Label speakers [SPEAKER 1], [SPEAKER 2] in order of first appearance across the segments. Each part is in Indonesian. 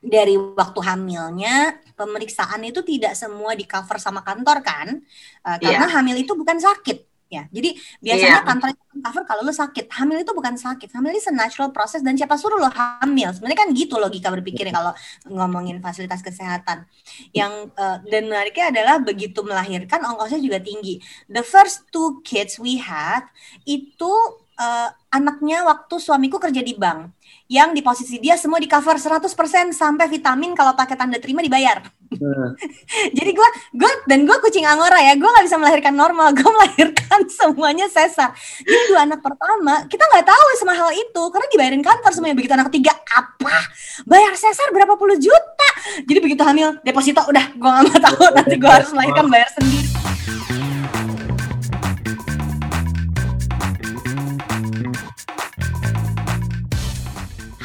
[SPEAKER 1] dari waktu hamilnya pemeriksaan itu tidak semua di cover sama kantor kan? Uh, karena yeah. hamil itu bukan sakit ya. Jadi biasanya yeah. kantor itu cover kalau lo sakit. Hamil itu bukan sakit. Hamil itu natural process dan siapa suruh lo hamil? Sebenarnya kan gitu logika berpikirnya kalau ngomongin fasilitas kesehatan. Yang uh, dan menariknya adalah begitu melahirkan ongkosnya juga tinggi. The first two kids we had itu uh, anaknya waktu suamiku kerja di bank yang di posisi dia semua di cover 100% sampai vitamin kalau pakai tanda terima dibayar. Hmm. Jadi gue gue dan gue kucing angora ya, gue nggak bisa melahirkan normal, gue melahirkan semuanya sesar. Jadi dua anak pertama kita nggak tahu sama hal itu karena dibayarin kantor semuanya. Begitu anak ketiga apa? Bayar sesar berapa puluh juta? Jadi begitu hamil deposito udah gue nggak mau tahu nanti gue harus melahirkan bayar sendiri.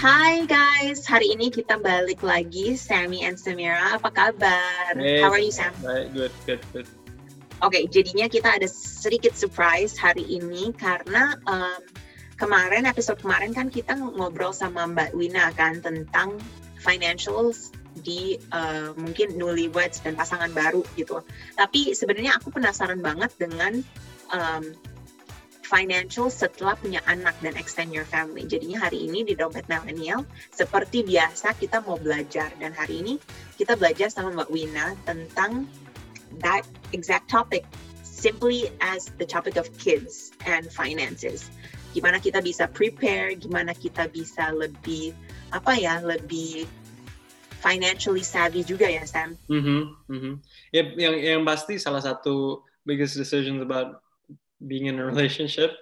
[SPEAKER 2] Hai guys, hari ini kita balik lagi Sammy and Samira. Apa kabar?
[SPEAKER 3] Hey,
[SPEAKER 2] How are you Sam?
[SPEAKER 3] Baik, good, good, good.
[SPEAKER 2] Oke, okay, jadinya kita ada sedikit surprise hari ini karena um, kemarin episode kemarin kan kita ngobrol sama Mbak Wina kan tentang financials di uh, mungkin newlyweds dan pasangan baru gitu. Tapi sebenarnya aku penasaran banget dengan um, financial setelah punya anak dan extend your family. Jadinya hari ini di Dompet Millennial, seperti biasa kita mau belajar. Dan hari ini kita belajar sama Mbak Wina tentang that exact topic, simply as the topic of kids and finances. Gimana kita bisa prepare, gimana kita bisa lebih, apa ya, lebih financially savvy juga ya Sam.
[SPEAKER 3] Mm -hmm, mm -hmm. Yep, yang yang pasti salah satu biggest decisions about being in a relationship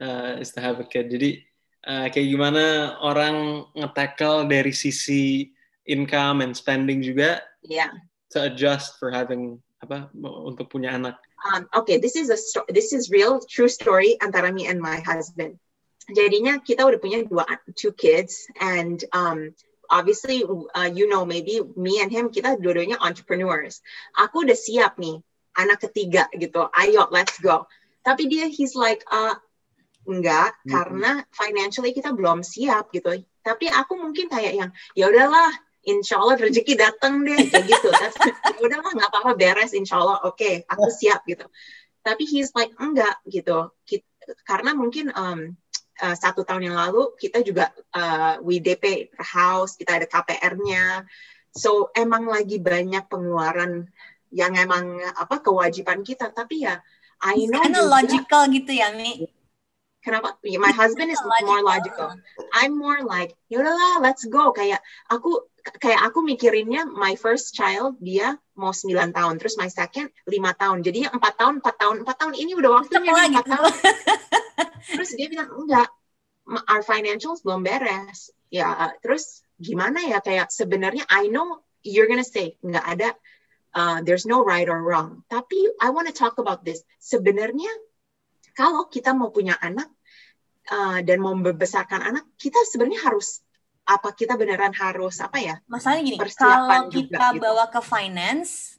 [SPEAKER 3] uh, is to have a kid. Jadi uh, kayak gimana orang nge-tackle dari sisi income and spending juga
[SPEAKER 2] yeah.
[SPEAKER 3] to adjust for having apa untuk punya anak.
[SPEAKER 2] Um, okay, this is a this is real true story antara me and my husband. Jadinya kita udah punya dua two kids and um, obviously uh, you know maybe me and him kita dua-duanya entrepreneurs. Aku udah siap nih anak ketiga gitu. Ayo let's go tapi dia he's like uh, enggak mm -hmm. karena financially kita belum siap gitu. Tapi aku mungkin kayak yang ya udahlah insya Allah rezeki datang deh kayak gitu. Ya udahlah nggak apa-apa beres insya Allah oke okay, aku siap gitu. Tapi he's like enggak gitu. Kita, karena mungkin um, uh, satu tahun yang lalu kita juga uh, we DP house kita ada KPR-nya so emang lagi banyak pengeluaran yang emang apa kewajiban kita. Tapi ya
[SPEAKER 1] I know kind of logical gitu ya Mi.
[SPEAKER 2] Kenapa? My husband is logical. more logical. I'm more like yaudahlah let's go. Kayak aku kayak aku mikirinnya my first child dia mau 9 tahun terus my second 5 tahun. Jadinya 4 tahun 4 tahun 4 tahun. Ini udah waktunya 4 gitu. tahun. terus dia bilang enggak our financials belum beres. Ya terus gimana ya? Kayak sebenarnya I know you're gonna say nggak ada Uh, there's no right or wrong. Tapi I want to talk about this. Sebenarnya kalau kita mau punya anak uh, dan mau membesarkan anak, kita sebenarnya harus apa kita beneran harus apa ya?
[SPEAKER 1] Masalahnya gini, kalau kita juga, gitu. bawa ke finance,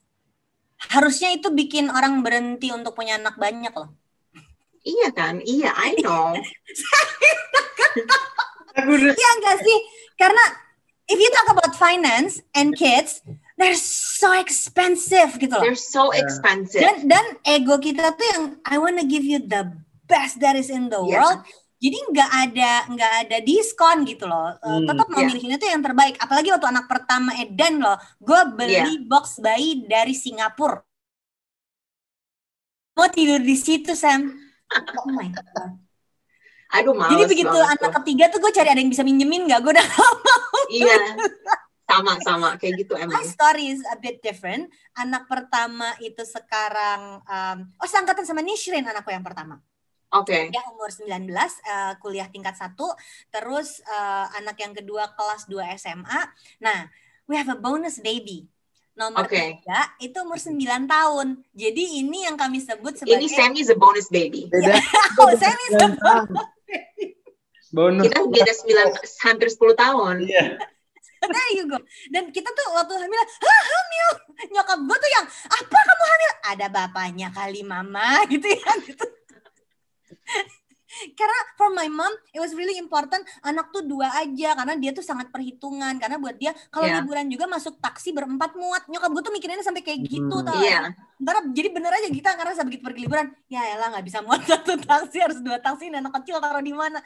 [SPEAKER 1] harusnya itu bikin orang berhenti untuk punya anak banyak loh.
[SPEAKER 2] Iya kan? Iya, I know.
[SPEAKER 1] Iya enggak sih? Karena if you talk about finance and kids, they're so expensive gitu loh.
[SPEAKER 2] They're so expensive.
[SPEAKER 1] Dan, dan ego kita tuh yang I wanna give you the best that is in the yeah. world. Jadi nggak ada nggak ada diskon gitu loh. Hmm, tetap mau yeah. itu yang terbaik. Apalagi waktu anak pertama Eden loh, gue beli yeah. box bayi dari Singapura. Mau tidur di situ Sam. Oh my god.
[SPEAKER 2] Aduh,
[SPEAKER 1] Jadi begitu anak tuh. ketiga tuh gue cari ada yang bisa minjemin nggak? Gue udah mau.
[SPEAKER 2] Iya sama sama kayak gitu emang.
[SPEAKER 1] My story is a bit different. Anak pertama itu sekarang um, oh seangkatan sama Nishrin anakku yang pertama.
[SPEAKER 2] Oke. Okay.
[SPEAKER 1] Dia umur 19 uh, kuliah tingkat satu, terus uh, anak yang kedua kelas 2 SMA. Nah, we have a bonus baby. Nomor okay. tiga itu umur 9 tahun. Jadi ini yang kami sebut sebagai
[SPEAKER 2] Ini Sammy is a bonus baby.
[SPEAKER 1] Yeah. oh, Sammy is a bonus baby.
[SPEAKER 2] Bonus. Kita beda 9 hampir 10 tahun.
[SPEAKER 3] Iya. Yeah.
[SPEAKER 1] There you go. Dan kita tuh waktu hamil, ah hamil. Nyokap gue tuh yang, apa kamu hamil? Ada bapaknya kali mama gitu ya. Gitu. karena for my mom it was really important anak tuh dua aja karena dia tuh sangat perhitungan karena buat dia kalau yeah. liburan juga masuk taksi berempat muat nyokap gue tuh mikirinnya sampai kayak gitu hmm, tau yeah. Ntar jadi bener aja kita karena begitu pergi liburan ya elah nggak bisa muat satu taksi harus dua taksi anak kecil taruh di mana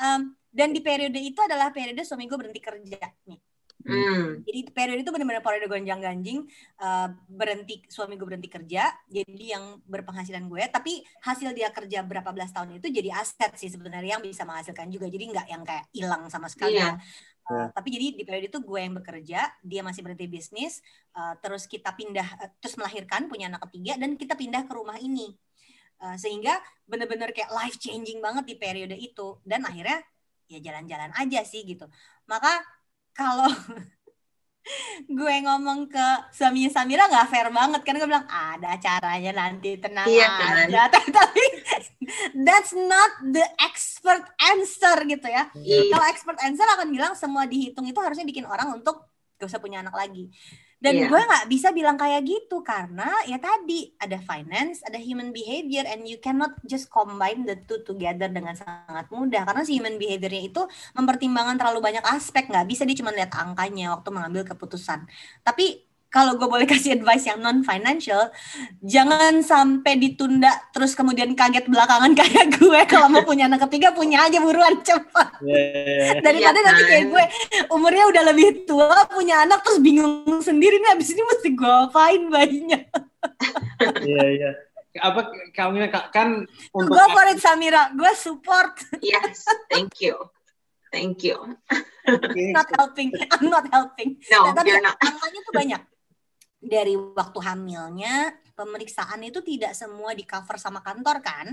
[SPEAKER 1] um, dan di periode itu adalah periode suami gue berhenti kerja nih Hmm. Jadi periode itu benar-benar periode gonjang ganjing uh, berhenti suami gue berhenti kerja jadi yang berpenghasilan gue tapi hasil dia kerja berapa belas tahun itu jadi aset sih sebenarnya yang bisa menghasilkan juga jadi nggak yang kayak hilang sama sekali yeah. Uh, tapi jadi di periode itu gue yang bekerja, dia masih berhenti bisnis, uh, terus kita pindah, uh, terus melahirkan punya anak ketiga dan kita pindah ke rumah ini, uh, sehingga benar-benar kayak life changing banget di periode itu dan akhirnya ya jalan-jalan aja sih gitu. Maka kalau gue ngomong ke suaminya Samira nggak fair banget kan gue bilang ada caranya nanti tenang iya, kan? aja tapi that's not the expert answer gitu ya iya. kalau expert answer akan bilang semua dihitung itu harusnya bikin orang untuk gak usah punya anak lagi dan yeah. gue nggak bisa bilang kayak gitu karena ya tadi ada finance, ada human behavior, and you cannot just combine the two together dengan sangat mudah karena si human behaviornya itu mempertimbangkan terlalu banyak aspek nggak bisa dia cuma lihat angkanya waktu mengambil keputusan. Tapi kalau gue boleh kasih advice yang non financial jangan sampai ditunda terus kemudian kaget belakangan kayak gue. Kalau mau punya anak ketiga punya aja buruan cepat. Yeah, yeah, yeah. daripada yeah, nanti kayak gue umurnya udah lebih tua punya anak terus bingung sendiri nih abis ini mesti gue apain bayinya?
[SPEAKER 3] Iya yeah, iya. Yeah. apa kamu kan
[SPEAKER 1] untuk go for it Samira. Gue support.
[SPEAKER 2] Yes thank you. Thank you.
[SPEAKER 1] Not helping. I'm not helping.
[SPEAKER 2] No, nah, tapi you're not.
[SPEAKER 1] angkanya tuh banyak dari waktu hamilnya pemeriksaan itu tidak semua di cover sama kantor kan?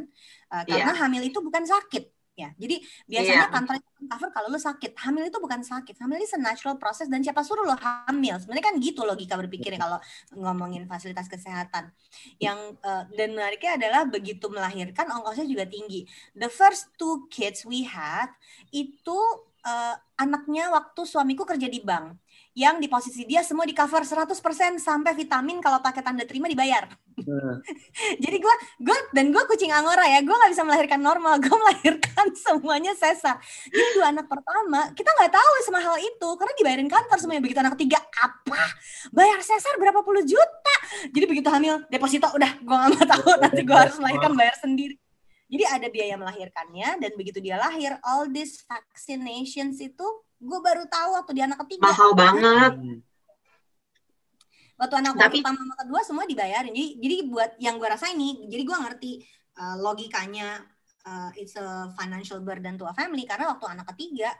[SPEAKER 1] Uh, karena yeah. hamil itu bukan sakit ya. Jadi biasanya yeah. kantor itu cover kalau lo sakit. Hamil itu bukan sakit. Hamil itu natural process dan siapa suruh lo hamil? Sebenarnya kan gitu logika berpikirnya kalau ngomongin fasilitas kesehatan. Yang uh, dan menariknya adalah begitu melahirkan ongkosnya juga tinggi. The first two kids we had itu uh, anaknya waktu suamiku kerja di bank yang di posisi dia semua di cover 100% sampai vitamin kalau pakai tanda terima dibayar. Hmm. Jadi gue gue dan gue kucing angora ya, gue nggak bisa melahirkan normal, gue melahirkan semuanya sesar. Jadi dua anak pertama kita nggak tahu semahal itu karena dibayarin kantor semuanya. Begitu anak ketiga apa? Bayar sesar berapa puluh juta? Jadi begitu hamil deposito udah gue nggak mau tahu nanti gue harus melahirkan bayar sendiri. Jadi ada biaya melahirkannya dan begitu dia lahir all these vaccinations itu gue baru tahu waktu di anak ketiga.
[SPEAKER 2] Mahal banget.
[SPEAKER 1] Waktu anak Tapi... pertama sama kedua semua dibayarin. Jadi jadi buat yang gue rasa ini jadi gue ngerti uh, logikanya uh, it's a financial burden to a family. Karena waktu anak ketiga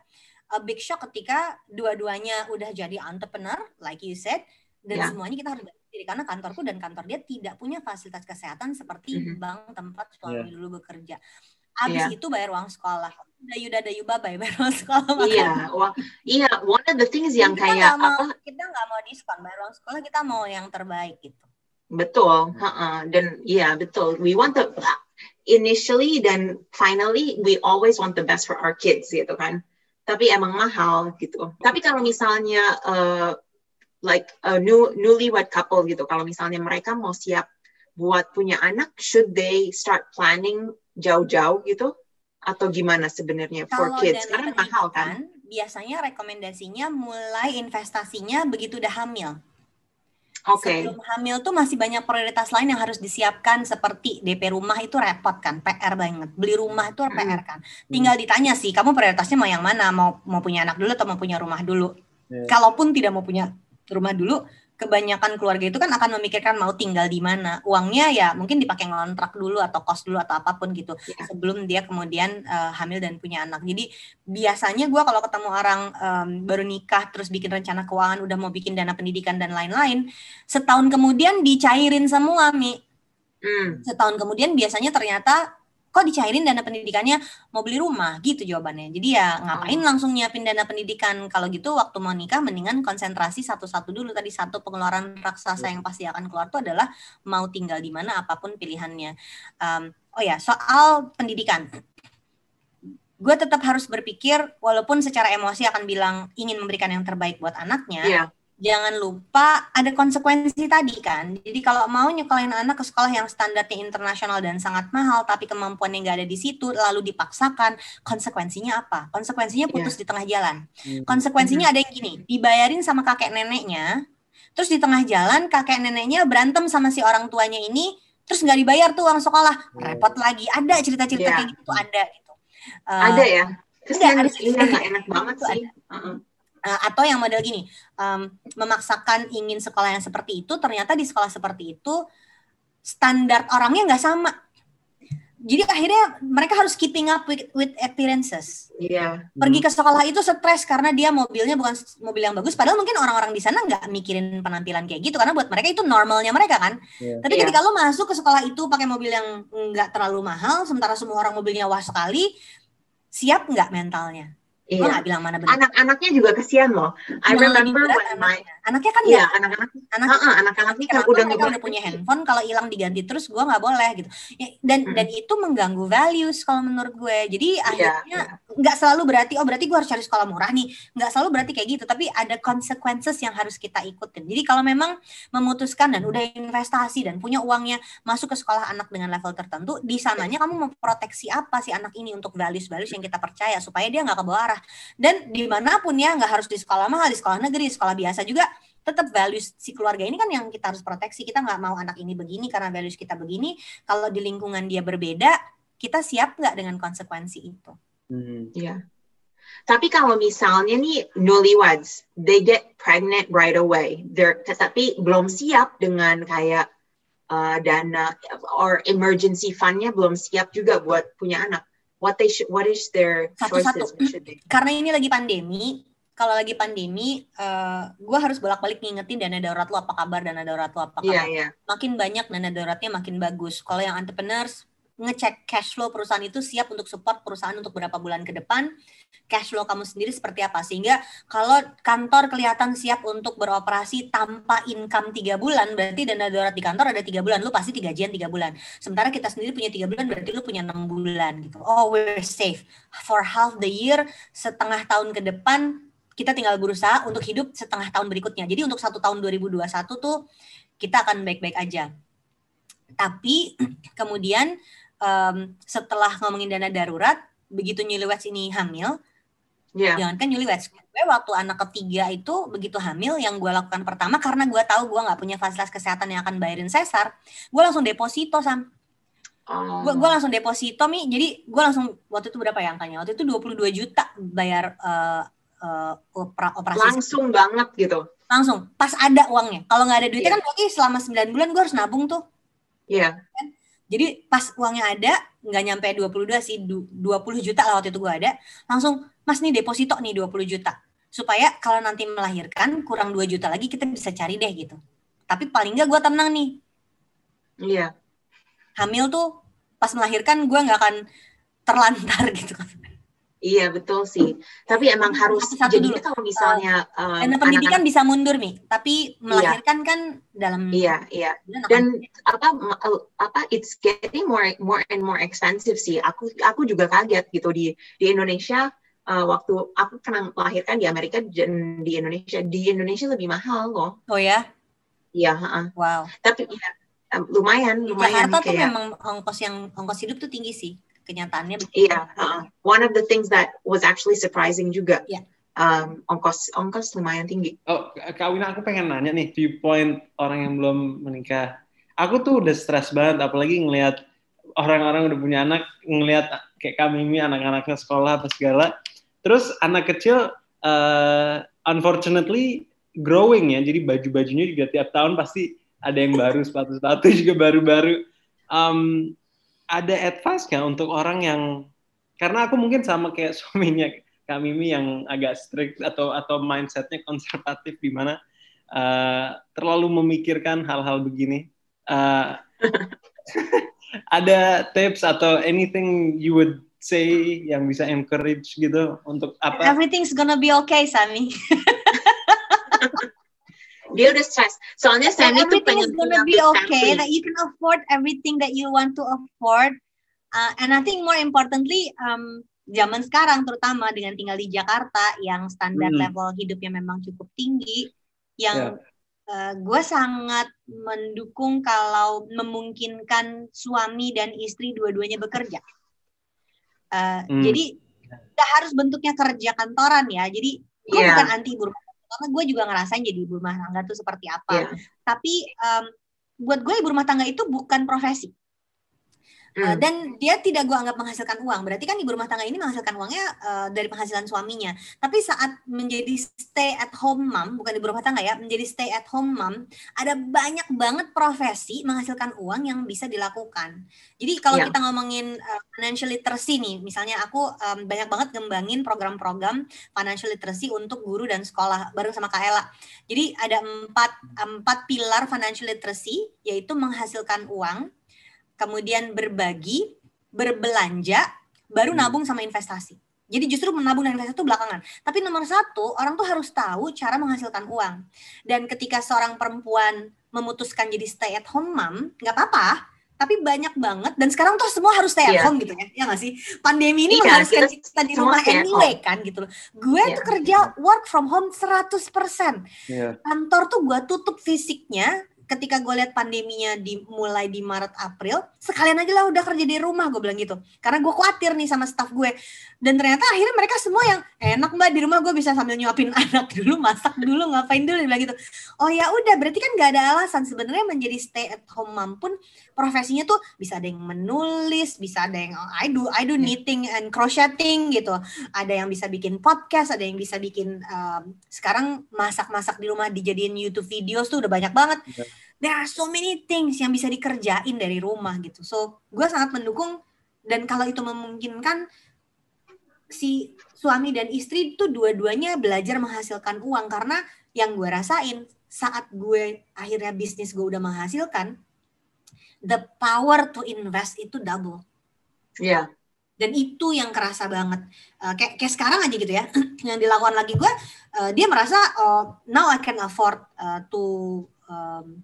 [SPEAKER 1] a big shock ketika dua-duanya udah jadi entrepreneur like you said dan yeah. semuanya kita harus jadi karena kantorku dan kantor dia tidak punya fasilitas kesehatan seperti mm -hmm. bank tempat suami yeah. dulu bekerja Habis yeah. itu bayar uang sekolah. Dayu dayu babai bayar uang sekolah.
[SPEAKER 2] Iya. Iya, one of the things yang
[SPEAKER 1] kita
[SPEAKER 2] kayak
[SPEAKER 1] mau, apa? Kita nggak mau diskon bayar uang sekolah, kita mau yang terbaik gitu.
[SPEAKER 2] Betul, uh -uh. dan iya yeah, betul. We want the initially dan finally we always want the best for our kids gitu kan. Tapi emang mahal gitu. Tapi kalau misalnya uh, like a new newlywed couple gitu, kalau misalnya mereka mau siap buat punya anak, should they start planning jauh-jauh gitu atau gimana sebenarnya for kids karena mahal kan
[SPEAKER 1] biasanya rekomendasinya mulai investasinya begitu udah hamil
[SPEAKER 2] Oke. Okay.
[SPEAKER 1] Sebelum hamil tuh masih banyak prioritas lain yang harus disiapkan seperti DP rumah itu repot kan, PR banget. Beli rumah itu hmm. PR kan. Tinggal ditanya sih, kamu prioritasnya mau yang mana? Mau mau punya anak dulu atau mau punya rumah dulu? Yeah. Kalaupun tidak mau punya rumah dulu, kebanyakan keluarga itu kan akan memikirkan mau tinggal di mana. Uangnya ya mungkin dipakai ngontrak dulu atau kos dulu atau apa pun gitu ya. sebelum dia kemudian uh, hamil dan punya anak. Jadi biasanya gue kalau ketemu orang um, baru nikah terus bikin rencana keuangan udah mau bikin dana pendidikan dan lain-lain, setahun kemudian dicairin semua mi. Hmm. Setahun kemudian biasanya ternyata kok dicairin dana pendidikannya mau beli rumah? Gitu jawabannya. Jadi ya ngapain oh. langsung nyiapin dana pendidikan? Kalau gitu waktu mau nikah mendingan konsentrasi satu-satu dulu. Tadi satu pengeluaran raksasa yang pasti akan keluar itu adalah mau tinggal di mana apa pun pilihannya. Um, oh ya soal pendidikan. Gue tetap harus berpikir walaupun secara emosi akan bilang ingin memberikan yang terbaik buat anaknya yeah jangan lupa ada konsekuensi tadi kan. Jadi kalau mau nyekolahin anak ke sekolah yang standarnya internasional dan sangat mahal, tapi kemampuannya nggak ada di situ, lalu dipaksakan, konsekuensinya apa? Konsekuensinya iya. putus yeah. di tengah jalan. Hmm. Konsekuensinya ada yang gini, dibayarin sama kakek neneknya, terus di tengah jalan kakek neneknya berantem sama si orang tuanya ini, terus nggak dibayar tuh uang sekolah, hmm. repot lagi. Ada cerita-cerita yeah. kayak gitu, ada gitu.
[SPEAKER 2] Uh, ada ya. Terus ada, ada enak banget sih. Uh -uh
[SPEAKER 1] uh, atau yang model gini um, memaksakan ingin sekolah yang seperti itu ternyata di sekolah seperti itu standar orangnya nggak sama jadi akhirnya mereka harus keeping up with, with appearances.
[SPEAKER 2] Iya.
[SPEAKER 1] Yeah. Pergi ke sekolah itu stres karena dia mobilnya bukan mobil yang bagus. Padahal mungkin orang-orang di sana nggak mikirin penampilan kayak gitu karena buat mereka itu normalnya mereka kan. Yeah. Tapi yeah. ketika lo masuk ke sekolah itu pakai mobil yang nggak terlalu mahal, sementara semua orang mobilnya wah sekali, siap nggak mentalnya?
[SPEAKER 2] Iya. Gue bilang mana benar. Anak-anaknya juga kesian loh. I remember when my
[SPEAKER 1] anaknya kan
[SPEAKER 2] ya anak-anak anak uh, anak-anaknya kan udah
[SPEAKER 1] mereka udah punya handphone kalau hilang diganti terus gue nggak boleh gitu ya, dan hmm. dan itu mengganggu values kalau menurut gue jadi yeah, akhirnya nggak yeah. selalu berarti oh berarti gue harus cari sekolah murah nih nggak selalu berarti kayak gitu tapi ada consequences yang harus kita ikutin jadi kalau memang memutuskan dan udah investasi dan punya uangnya masuk ke sekolah anak dengan level tertentu di sananya kamu memproteksi apa sih anak ini untuk values values yang kita percaya supaya dia nggak ke bawah arah dan di mana pun ya nggak harus di sekolah mahal di sekolah negeri di sekolah biasa juga tetap values si keluarga ini kan yang kita harus proteksi. Kita nggak mau anak ini begini karena values kita begini. Kalau di lingkungan dia berbeda, kita siap nggak dengan konsekuensi itu?
[SPEAKER 2] Hmm. Ya. Tapi kalau misalnya nih newlyweds, they get pregnant right away. They're, tapi belum siap dengan kayak uh, dana or emergency fundnya belum siap juga buat punya anak. What they should, what is their choices?
[SPEAKER 1] Satu-satu. Karena ini lagi pandemi, kalau lagi pandemi, uh, eh, gue harus bolak-balik ngingetin dana darurat lo apa kabar, dana darurat lo apa
[SPEAKER 2] iya, kabar. Yeah, yeah.
[SPEAKER 1] Makin banyak dana daruratnya makin bagus. Kalau yang entrepreneurs ngecek cash flow perusahaan itu siap untuk support perusahaan untuk berapa bulan ke depan, cash flow kamu sendiri seperti apa sehingga kalau kantor kelihatan siap untuk beroperasi tanpa income tiga bulan, berarti dana darurat di kantor ada tiga bulan, lu pasti tiga gajian tiga bulan. Sementara kita sendiri punya tiga bulan, berarti lu punya enam bulan gitu. Oh, we're safe for half the year, setengah tahun ke depan kita tinggal berusaha untuk hidup setengah tahun berikutnya. Jadi untuk satu tahun 2021 tuh kita akan baik-baik aja. Tapi kemudian um, setelah ngomongin dana darurat, begitu newlyweds ini hamil, yeah. jangan kan newlyweds. Gue waktu anak ketiga itu begitu hamil, yang gue lakukan pertama karena gue tahu gue nggak punya fasilitas kesehatan yang akan bayarin sesar, gue langsung deposito sam. Oh. Gue langsung deposito mi, jadi gue langsung waktu itu berapa ya angkanya? Waktu itu 22 juta bayar uh, uh, opera, operasi
[SPEAKER 2] langsung banget gitu
[SPEAKER 1] langsung pas ada uangnya kalau nggak ada duitnya yeah. kan berarti selama 9 bulan gue harus nabung tuh
[SPEAKER 2] iya yeah.
[SPEAKER 1] Jadi pas uangnya ada nggak nyampe 22 sih 20 juta lah waktu itu gue ada langsung mas nih deposito nih 20 juta supaya kalau nanti melahirkan kurang 2 juta lagi kita bisa cari deh gitu. Tapi paling nggak gue tenang nih.
[SPEAKER 2] Iya.
[SPEAKER 1] Hamil tuh pas melahirkan gue nggak akan terlantar gitu kan
[SPEAKER 2] Iya betul sih. Tapi emang harus
[SPEAKER 1] satu, dulu. kalau misalnya uh, um, pendidikan anak bisa mundur nih, tapi melahirkan iya. kan dalam
[SPEAKER 2] Iya, iya. Dan apa apa it's getting more more and more expensive sih. Aku aku juga kaget gitu di di Indonesia uh, waktu aku pernah melahirkan di Amerika dan di Indonesia. Di Indonesia lebih mahal loh.
[SPEAKER 1] Oh ya?
[SPEAKER 2] Iya, uh,
[SPEAKER 1] Wow.
[SPEAKER 2] Tapi ya, lumayan, lumayan.
[SPEAKER 1] Jakarta kayak, tuh memang ongkos yang ongkos hidup tuh tinggi sih kenyataannya
[SPEAKER 2] iya uh, one of the things that was actually surprising juga yeah. um, ongkos ongkos lumayan tinggi.
[SPEAKER 3] Oh Kak Wina aku pengen nanya nih viewpoint orang yang belum menikah. Aku tuh udah stres banget apalagi ngelihat orang-orang udah punya anak ngelihat kayak kami ini anak-anaknya sekolah apa segala. Terus anak kecil uh, unfortunately growing ya jadi baju-bajunya juga tiap tahun pasti ada yang baru sepatu-sepatu juga baru-baru. Um, ada advice nggak untuk orang yang karena aku mungkin sama kayak suaminya Kak Mimi yang agak strict atau atau mindsetnya konservatif di mana uh, terlalu memikirkan hal-hal begini. Uh, ada tips atau anything you would say yang bisa encourage gitu untuk apa?
[SPEAKER 1] Everything's gonna be okay, Sami.
[SPEAKER 2] dia udah stress. Soalnya Sammy tuh
[SPEAKER 1] pengen is gonna be okay. That you can afford everything that you want to afford. Uh, and I think more importantly, um, zaman sekarang terutama dengan tinggal di Jakarta yang standar hmm. level hidupnya memang cukup tinggi, yang yeah. Uh, gue sangat mendukung kalau memungkinkan suami dan istri dua-duanya bekerja. Uh, hmm. Jadi harus bentuknya kerja kantoran ya. Jadi gue yeah. bukan anti ibu rumah karena gue juga ngerasain jadi ibu rumah tangga tuh seperti apa. Yeah. Tapi um, buat gue ibu rumah tangga itu bukan profesi. Uh, dan dia tidak gue anggap menghasilkan uang. Berarti kan ibu rumah tangga ini menghasilkan uangnya uh, dari penghasilan suaminya. Tapi saat menjadi stay at home mom, bukan ibu rumah tangga ya, menjadi stay at home mom, ada banyak banget profesi menghasilkan uang yang bisa dilakukan. Jadi kalau yeah. kita ngomongin uh, financial literacy nih, misalnya aku um, banyak banget ngembangin program-program financial literacy untuk guru dan sekolah bareng sama Kak Ella. Jadi ada empat empat pilar financial literacy, yaitu menghasilkan uang kemudian berbagi, berbelanja, baru hmm. nabung sama investasi. Jadi justru menabung dan investasi itu belakangan. Tapi nomor satu, orang tuh harus tahu cara menghasilkan uang. Dan ketika seorang perempuan memutuskan jadi stay at home mom, nggak apa-apa. Tapi banyak banget dan sekarang tuh semua harus stay at yeah. home gitu ya. Ya nggak sih? Pandemi ini yeah, mengharuskan kita, kita di rumah anyway kan gitu loh. Gue yeah. tuh kerja work from home 100%. Yeah. Kantor tuh gue tutup fisiknya ketika gue lihat pandeminya dimulai di Maret April sekalian aja lah udah kerja di rumah gue bilang gitu. Karena gue khawatir nih sama staff gue. Dan ternyata akhirnya mereka semua yang enak mbak di rumah gue bisa sambil nyuapin anak dulu masak dulu ngapain dulu bilang gitu. Oh ya udah berarti kan gak ada alasan. Sebenarnya menjadi stay at home mom pun profesinya tuh bisa ada yang menulis bisa ada yang I do I do iya. knitting and crocheting gitu. Ada yang bisa bikin podcast ada yang bisa bikin um, sekarang masak-masak di rumah dijadiin YouTube videos tuh udah banyak banget. Yeah there are so many things yang bisa dikerjain dari rumah gitu. So, gue sangat mendukung dan kalau itu memungkinkan si suami dan istri itu dua-duanya belajar menghasilkan uang karena yang gue rasain saat gue akhirnya bisnis gue udah menghasilkan, the power to invest itu double.
[SPEAKER 2] Iya. Yeah.
[SPEAKER 1] Dan itu yang kerasa banget. Uh, kayak, kayak sekarang aja gitu ya, yang dilakukan lagi gue, uh, dia merasa uh, now I can afford uh, to um,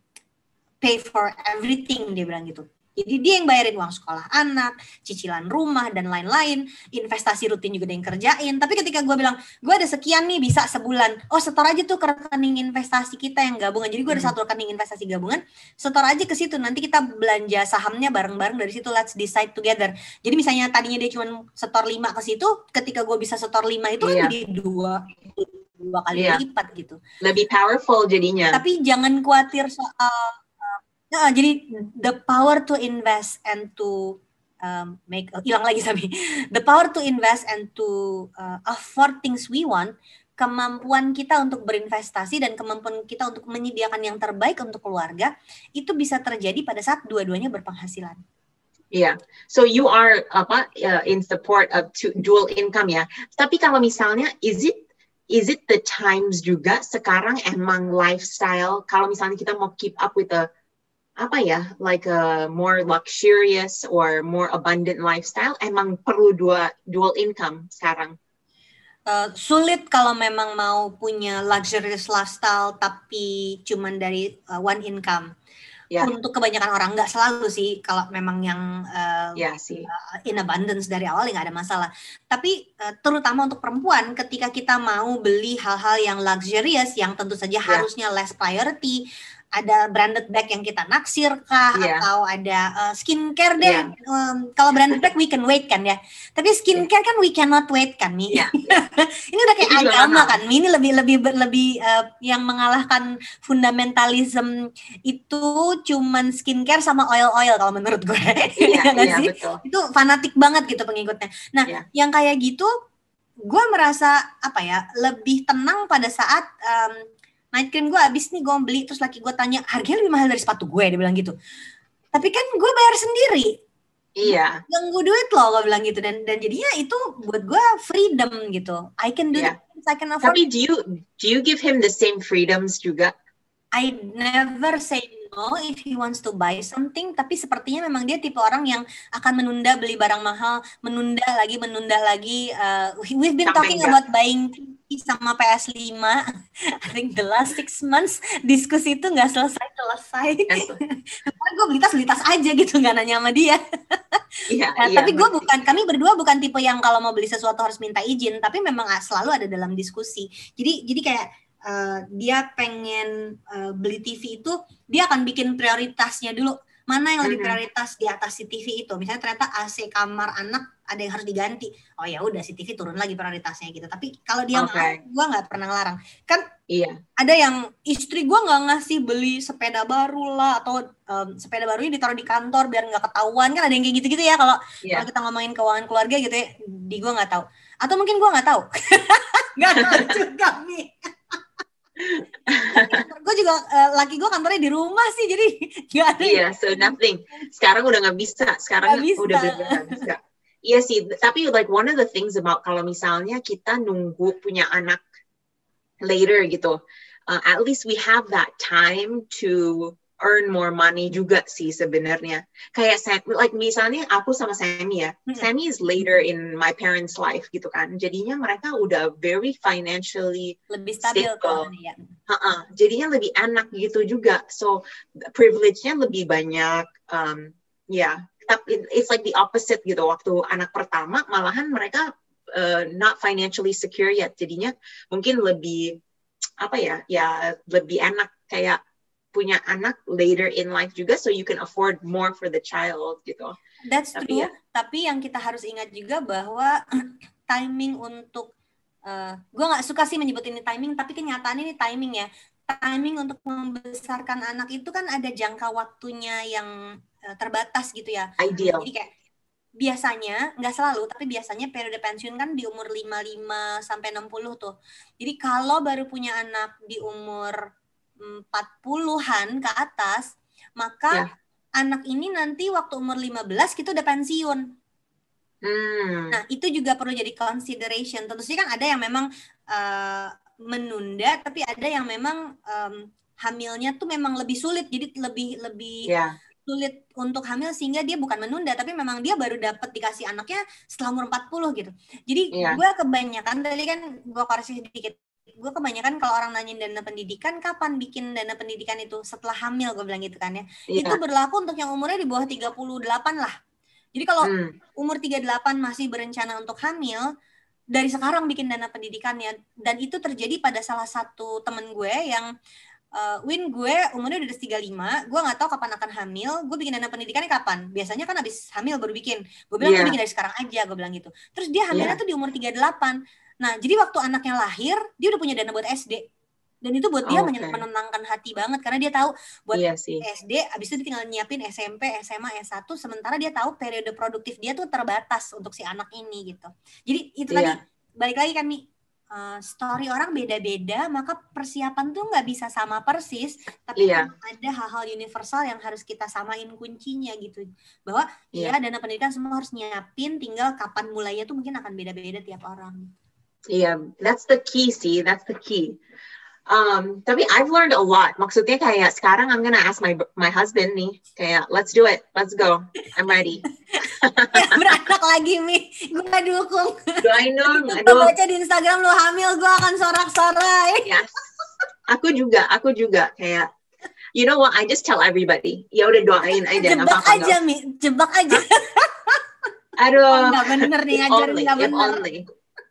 [SPEAKER 1] pay for everything dia bilang gitu. Jadi dia yang bayarin uang sekolah anak, cicilan rumah dan lain-lain, investasi rutin juga dia yang kerjain. Tapi ketika gue bilang, gue ada sekian nih bisa sebulan, oh setor aja tuh ke rekening investasi kita yang gabungan. Jadi gue ada hmm. satu rekening investasi gabungan, setor aja ke situ. Nanti kita belanja sahamnya bareng-bareng dari situ. Let's decide together. Jadi misalnya tadinya dia cuma setor lima ke situ, ketika gue bisa setor lima itu kan iya. jadi dua dua kali iya. lipat gitu.
[SPEAKER 2] Lebih powerful jadinya.
[SPEAKER 1] Tapi jangan khawatir soal Nah, jadi the power to invest and to um, make uh, hilang lagi Sami. The power to invest and to uh, afford things we want, kemampuan kita untuk berinvestasi dan kemampuan kita untuk menyediakan yang terbaik untuk keluarga itu bisa terjadi pada saat dua-duanya berpenghasilan.
[SPEAKER 2] Iya, yeah. so you are apa uh, in support of two, dual income ya. Tapi kalau misalnya, is it is it the times juga sekarang emang lifestyle kalau misalnya kita mau keep up with the apa ya like a more luxurious or more abundant lifestyle emang perlu dua dual income sekarang
[SPEAKER 1] uh, sulit kalau memang mau punya luxurious lifestyle tapi cuman dari uh, one income yeah. untuk kebanyakan orang nggak selalu sih kalau memang yang uh,
[SPEAKER 2] yeah, sih. Uh,
[SPEAKER 1] in abundance dari awal nggak ada masalah tapi uh, terutama untuk perempuan ketika kita mau beli hal-hal yang luxurious yang tentu saja yeah. harusnya less priority ada branded bag yang kita naksir kah yeah. atau ada uh, skincare deh yeah. um, kalau branded bag we can wait kan ya tapi skincare yeah. kan we cannot wait kan nih yeah. ini udah kayak agama kan ini lebih lebih lebih uh, yang mengalahkan fundamentalism itu cuman skincare sama oil oil kalau menurut gue yeah, ya yeah, sih betul. itu fanatik banget gitu pengikutnya nah yeah. yang kayak gitu gue merasa apa ya lebih tenang pada saat um, night cream gue habis nih gue beli terus laki gue tanya harganya lebih mahal dari sepatu gue? Dia bilang gitu. Tapi kan gue bayar sendiri.
[SPEAKER 2] Iya.
[SPEAKER 1] Ganggu duit loh gue bilang gitu. Dan dan jadinya itu buat gue freedom gitu. I can do yeah.
[SPEAKER 2] I can afford. Tapi do you do you give him the same freedoms juga?
[SPEAKER 1] I never say no if he wants to buy something. Tapi sepertinya memang dia tipe orang yang akan menunda beli barang mahal menunda lagi menunda lagi uh, we've been Sampai talking enggak. about buying sama PS5 I think the last six months diskusi itu nggak selesai selesai. Karena gue beli tas beli tas aja gitu nggak nanya sama dia. Iya, nah, iya, tapi gue bukan kami berdua bukan tipe yang kalau mau beli sesuatu harus minta izin tapi memang selalu ada dalam diskusi. Jadi jadi kayak uh, dia pengen uh, beli TV itu dia akan bikin prioritasnya dulu mana yang lebih prioritas di atas si TV itu? Misalnya ternyata AC kamar anak ada yang harus diganti. Oh ya udah si TV turun lagi prioritasnya gitu. Tapi kalau dia okay. mau gue nggak pernah ngelarang. Kan iya. ada yang istri gue nggak ngasih beli sepeda baru lah atau um, sepeda barunya ditaruh di kantor biar nggak ketahuan. Kan ada yang kayak gitu-gitu ya kalau yeah. kalau kita ngomongin keuangan keluarga gitu ya di gue nggak tahu. Atau mungkin gue nggak tahu. Nggak tahu juga nih gue juga uh, laki gue kantornya di rumah sih jadi
[SPEAKER 2] nggak ada iya yeah, so nothing. Sekarang udah nggak bisa. Sekarang gak bisa. udah benar bisa. Iya sih tapi like one of the things about kalau misalnya kita nunggu punya anak later gitu uh, at least we have that time to earn more money juga sih sebenarnya. Kayak like misalnya aku sama Sammy ya. Hmm. Sammy is later in my parents' life gitu kan. Jadinya mereka udah very financially
[SPEAKER 1] lebih stabil
[SPEAKER 2] kan ya. Uh-uh. Jadinya lebih enak gitu juga. So privilege-nya lebih banyak. Um, ya, yeah. tapi it's like the opposite gitu. Waktu anak pertama malahan mereka uh, not financially secure yet. Jadinya mungkin lebih apa ya? Ya lebih enak kayak punya anak later in life juga so you can afford more for the child gitu.
[SPEAKER 1] That's tapi true. Ya. Tapi yang kita harus ingat juga bahwa timing untuk uh, eh, gue nggak suka sih menyebut ini timing tapi kenyataan ini timing ya. Timing untuk membesarkan anak itu kan ada jangka waktunya yang uh, terbatas gitu ya.
[SPEAKER 2] Ideal.
[SPEAKER 1] Jadi kayak biasanya nggak selalu tapi biasanya periode pensiun kan di umur 55 sampai 60 tuh. Jadi kalau baru punya anak di umur 40-an ke atas, maka ya. anak ini nanti waktu umur 15 kita udah pensiun. Hmm. Nah, itu juga perlu jadi consideration. Tentu saja kan ada yang memang uh, menunda, tapi ada yang memang um, hamilnya tuh memang lebih sulit, jadi lebih lebih yeah. sulit untuk hamil sehingga dia bukan menunda, tapi memang dia baru dapat dikasih anaknya setelah umur 40 gitu. Jadi yeah. gue kebanyakan tadi kan gue koreksi sedikit gue kebanyakan kalau orang nanyain dana pendidikan kapan bikin dana pendidikan itu setelah hamil gue bilang gitu kan ya yeah. itu berlaku untuk yang umurnya di bawah 38 lah jadi kalau hmm. umur 38 masih berencana untuk hamil dari sekarang bikin dana pendidikannya dan itu terjadi pada salah satu temen gue yang uh, Win gue umurnya udah 35, gue nggak tahu kapan akan hamil, gue bikin dana pendidikannya kapan? Biasanya kan abis hamil baru bikin. Gue bilang yeah. gue bikin dari sekarang aja, gue bilang gitu. Terus dia hamilnya yeah. tuh di umur 38. Nah, jadi waktu anaknya lahir, dia udah punya dana buat SD. Dan itu buat dia okay. menenangkan hati banget karena dia tahu buat iya sih. SD abis itu dia tinggal nyiapin SMP, SMA, S1 sementara dia tahu periode produktif dia tuh terbatas untuk si anak ini gitu. Jadi itu iya. tadi balik lagi kan nih uh, story orang beda-beda maka persiapan tuh nggak bisa sama persis tapi iya. ada hal-hal universal yang harus kita samain kuncinya gitu bahwa iya. ya dana pendidikan semua harus nyiapin tinggal kapan mulainya tuh mungkin akan beda-beda tiap orang.
[SPEAKER 2] Yeah, that's the key sih, that's the key. Um, tapi I've learned a lot. Maksudnya kayak sekarang I'm gonna ask my my husband nih, kayak let's do it, let's go, I'm ready.
[SPEAKER 1] ya, beranak lagi mi, gue dukung.
[SPEAKER 2] Do I know?
[SPEAKER 1] Gue baca di Instagram lo hamil, gue akan sorak-sorai.
[SPEAKER 2] Yes. Aku juga, aku juga kayak you know what? I just tell everybody. Ya udah doain aja.
[SPEAKER 1] Jebak apa aja, Mi. Jebak aja.
[SPEAKER 2] Aduh. Oh,
[SPEAKER 1] gak bener nih ngajarin gak bener.
[SPEAKER 2] Only.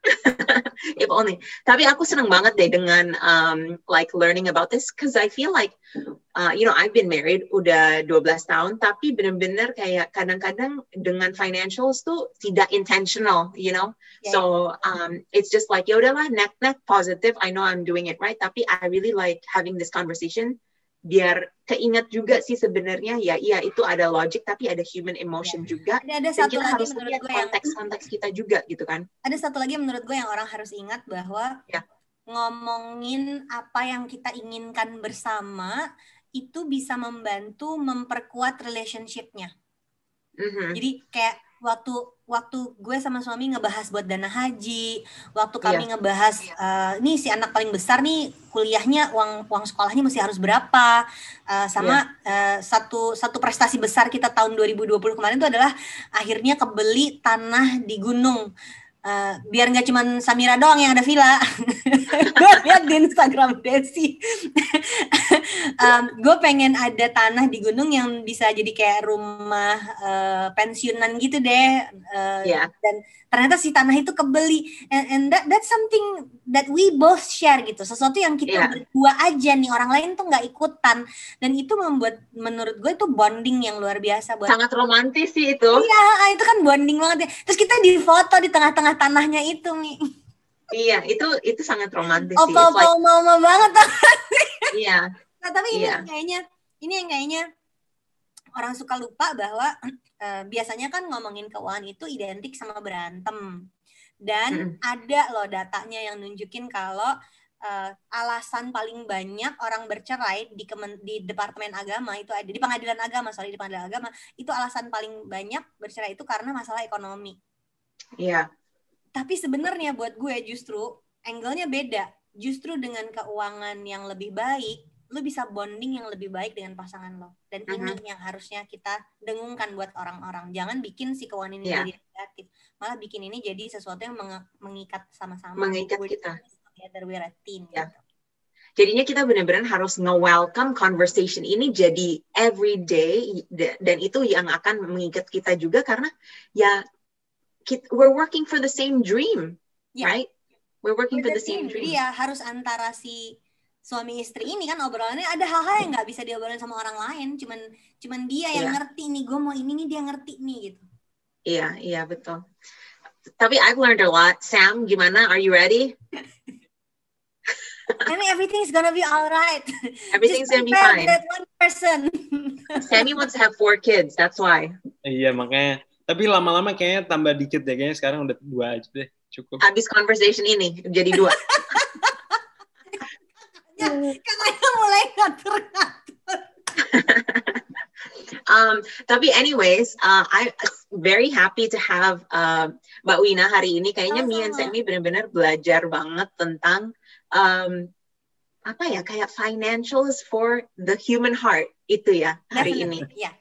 [SPEAKER 2] if only. Tapi aku senang banget deh dengan um, like learning about this because I feel like uh, you know I've been married udah 12 tahun tapi bener-bener kayak kadang-kadang dengan financials tuh tidak intentional, you know. Yeah. So um, it's just like ya udahlah net net positive. I know I'm doing it right tapi I really like having this conversation biar keinget juga sih sebenarnya ya iya itu ada logic tapi ada human emotion ya. juga
[SPEAKER 1] ada, ada satu
[SPEAKER 2] kita
[SPEAKER 1] lagi
[SPEAKER 2] harus lihat konteks-konteks kita juga gitu kan
[SPEAKER 1] ada satu lagi menurut gue yang orang harus ingat bahwa ya. ngomongin apa yang kita inginkan bersama itu bisa membantu memperkuat relationshipnya mm-hmm. jadi kayak waktu waktu gue sama suami ngebahas buat dana haji, waktu kami yeah. ngebahas uh, nih si anak paling besar nih kuliahnya uang uang sekolahnya mesti harus berapa, uh, sama yeah. uh, satu satu prestasi besar kita tahun 2020 kemarin itu adalah akhirnya kebeli tanah di gunung. Uh, biar nggak cuma Samira doang yang ada villa. gue lihat di Instagram Desi. um, gue pengen ada tanah di gunung yang bisa jadi kayak rumah uh, pensiunan gitu deh. Uh, yeah. Dan ternyata si tanah itu kebeli. And, and that that's something that we both share gitu. Sesuatu yang kita yeah. berdua aja nih. Orang lain tuh nggak ikutan. Dan itu membuat menurut gue itu bonding yang luar biasa.
[SPEAKER 2] Buat Sangat romantis sih itu.
[SPEAKER 1] Iya, itu kan bonding banget ya. Terus kita di foto di tengah-tengah tanahnya itu, Mi.
[SPEAKER 2] Iya, itu itu sangat romantis
[SPEAKER 1] sih. Opa-opa like, mama banget.
[SPEAKER 2] iya.
[SPEAKER 1] Nah, tapi ini yeah. kayaknya ini yang kayaknya orang suka lupa bahwa uh, biasanya kan ngomongin keuangan itu identik sama berantem. Dan mm. ada loh datanya yang nunjukin kalau uh, alasan paling banyak orang bercerai di kemen, di departemen agama itu ada di pengadilan agama sorry di pengadilan agama itu alasan paling banyak bercerai itu karena masalah ekonomi.
[SPEAKER 2] Iya. Yeah.
[SPEAKER 1] Tapi sebenarnya buat gue justru angle-nya beda. Justru dengan keuangan yang lebih baik, lu bisa bonding yang lebih baik dengan pasangan lo dan uh -huh. ini yang harusnya kita dengungkan buat orang-orang jangan bikin si keuangan ini yeah. jadi negatif malah bikin ini jadi sesuatu yang meng mengikat sama-sama
[SPEAKER 2] mengikat kita
[SPEAKER 1] together we're a team
[SPEAKER 2] yeah. gitu. jadinya kita benar-benar harus nge-welcome conversation ini jadi everyday dan itu yang akan mengikat kita juga karena ya kita, we're working for the same dream yeah. right we're working we're for the, the same dream
[SPEAKER 1] ya harus antara si suami istri ini kan obrolannya ada hal-hal yang nggak bisa diobrolin sama orang lain. Cuman cuman dia yang yeah. ngerti nih gue mau ini nih dia ngerti nih gitu.
[SPEAKER 2] Iya iya betul. Tapi I've learned a lot. Sam gimana? Are you ready?
[SPEAKER 1] I mean everything's gonna be alright
[SPEAKER 2] everything's gonna be fine.
[SPEAKER 1] that one person.
[SPEAKER 2] Sammy wants to have four kids that's why.
[SPEAKER 3] Iya makanya. Tapi lama-lama kayaknya tambah dikit deh kayaknya sekarang udah dua aja deh cukup.
[SPEAKER 2] Habis conversation ini jadi dua
[SPEAKER 1] katanya mulai ngatur-ngatur.
[SPEAKER 2] um, tapi anyways, uh, I very happy to have uh, Mbak Wina hari ini. Kayaknya oh, and Sammy benar-benar belajar banget tentang um, apa ya kayak financials for the human heart itu ya hari Definitely,
[SPEAKER 1] ini. Yeah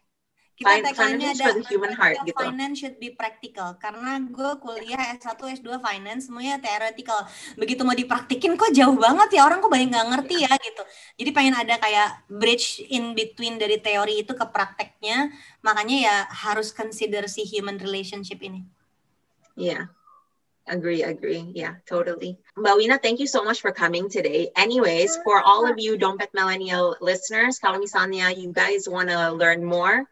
[SPEAKER 1] kita tagline ada human heart gitu. Finance should be practical karena gue kuliah S1 S2 finance semuanya theoretical. Begitu mau dipraktikin kok jauh banget ya orang kok banyak nggak ngerti ya gitu. Jadi pengen ada kayak bridge in between dari teori itu ke prakteknya. Makanya ya harus consider si human relationship ini.
[SPEAKER 2] Iya. Yeah. Agree, agree. Yeah, totally. Mbak Wina, thank you so much for coming today. Anyways, for all of you Dompet Millennial listeners, kalau misalnya you guys want to learn more,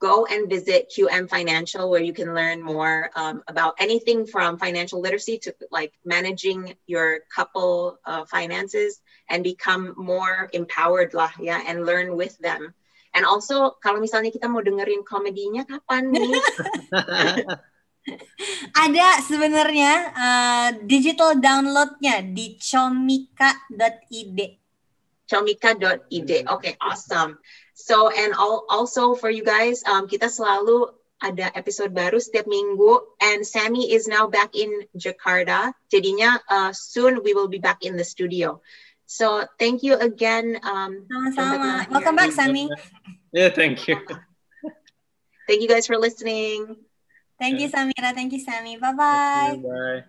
[SPEAKER 2] go and visit QM Financial, where you can learn more um, about anything from financial literacy to like managing your couple uh, finances and become more empowered lah ya and learn with them. And also kalau misalnya kita mau dengerin komedinya kapan nih?
[SPEAKER 1] Ada sebenarnya uh, digital downloadnya di comika.id.
[SPEAKER 2] Comika.id. Okay, awesome. So and all, also for you guys, um, kita selalu ada episode baru setiap minggu and Sammy is now back in Jakarta. Jadinya uh, soon we will be back in the studio. So thank you again. Um,
[SPEAKER 1] Sama-sama. Welcome back, Sammy.
[SPEAKER 3] Yeah, thank you.
[SPEAKER 2] thank you guys for listening.
[SPEAKER 1] Thank you, Samira. Thank you, Sammy. Bye-bye.
[SPEAKER 3] Bye.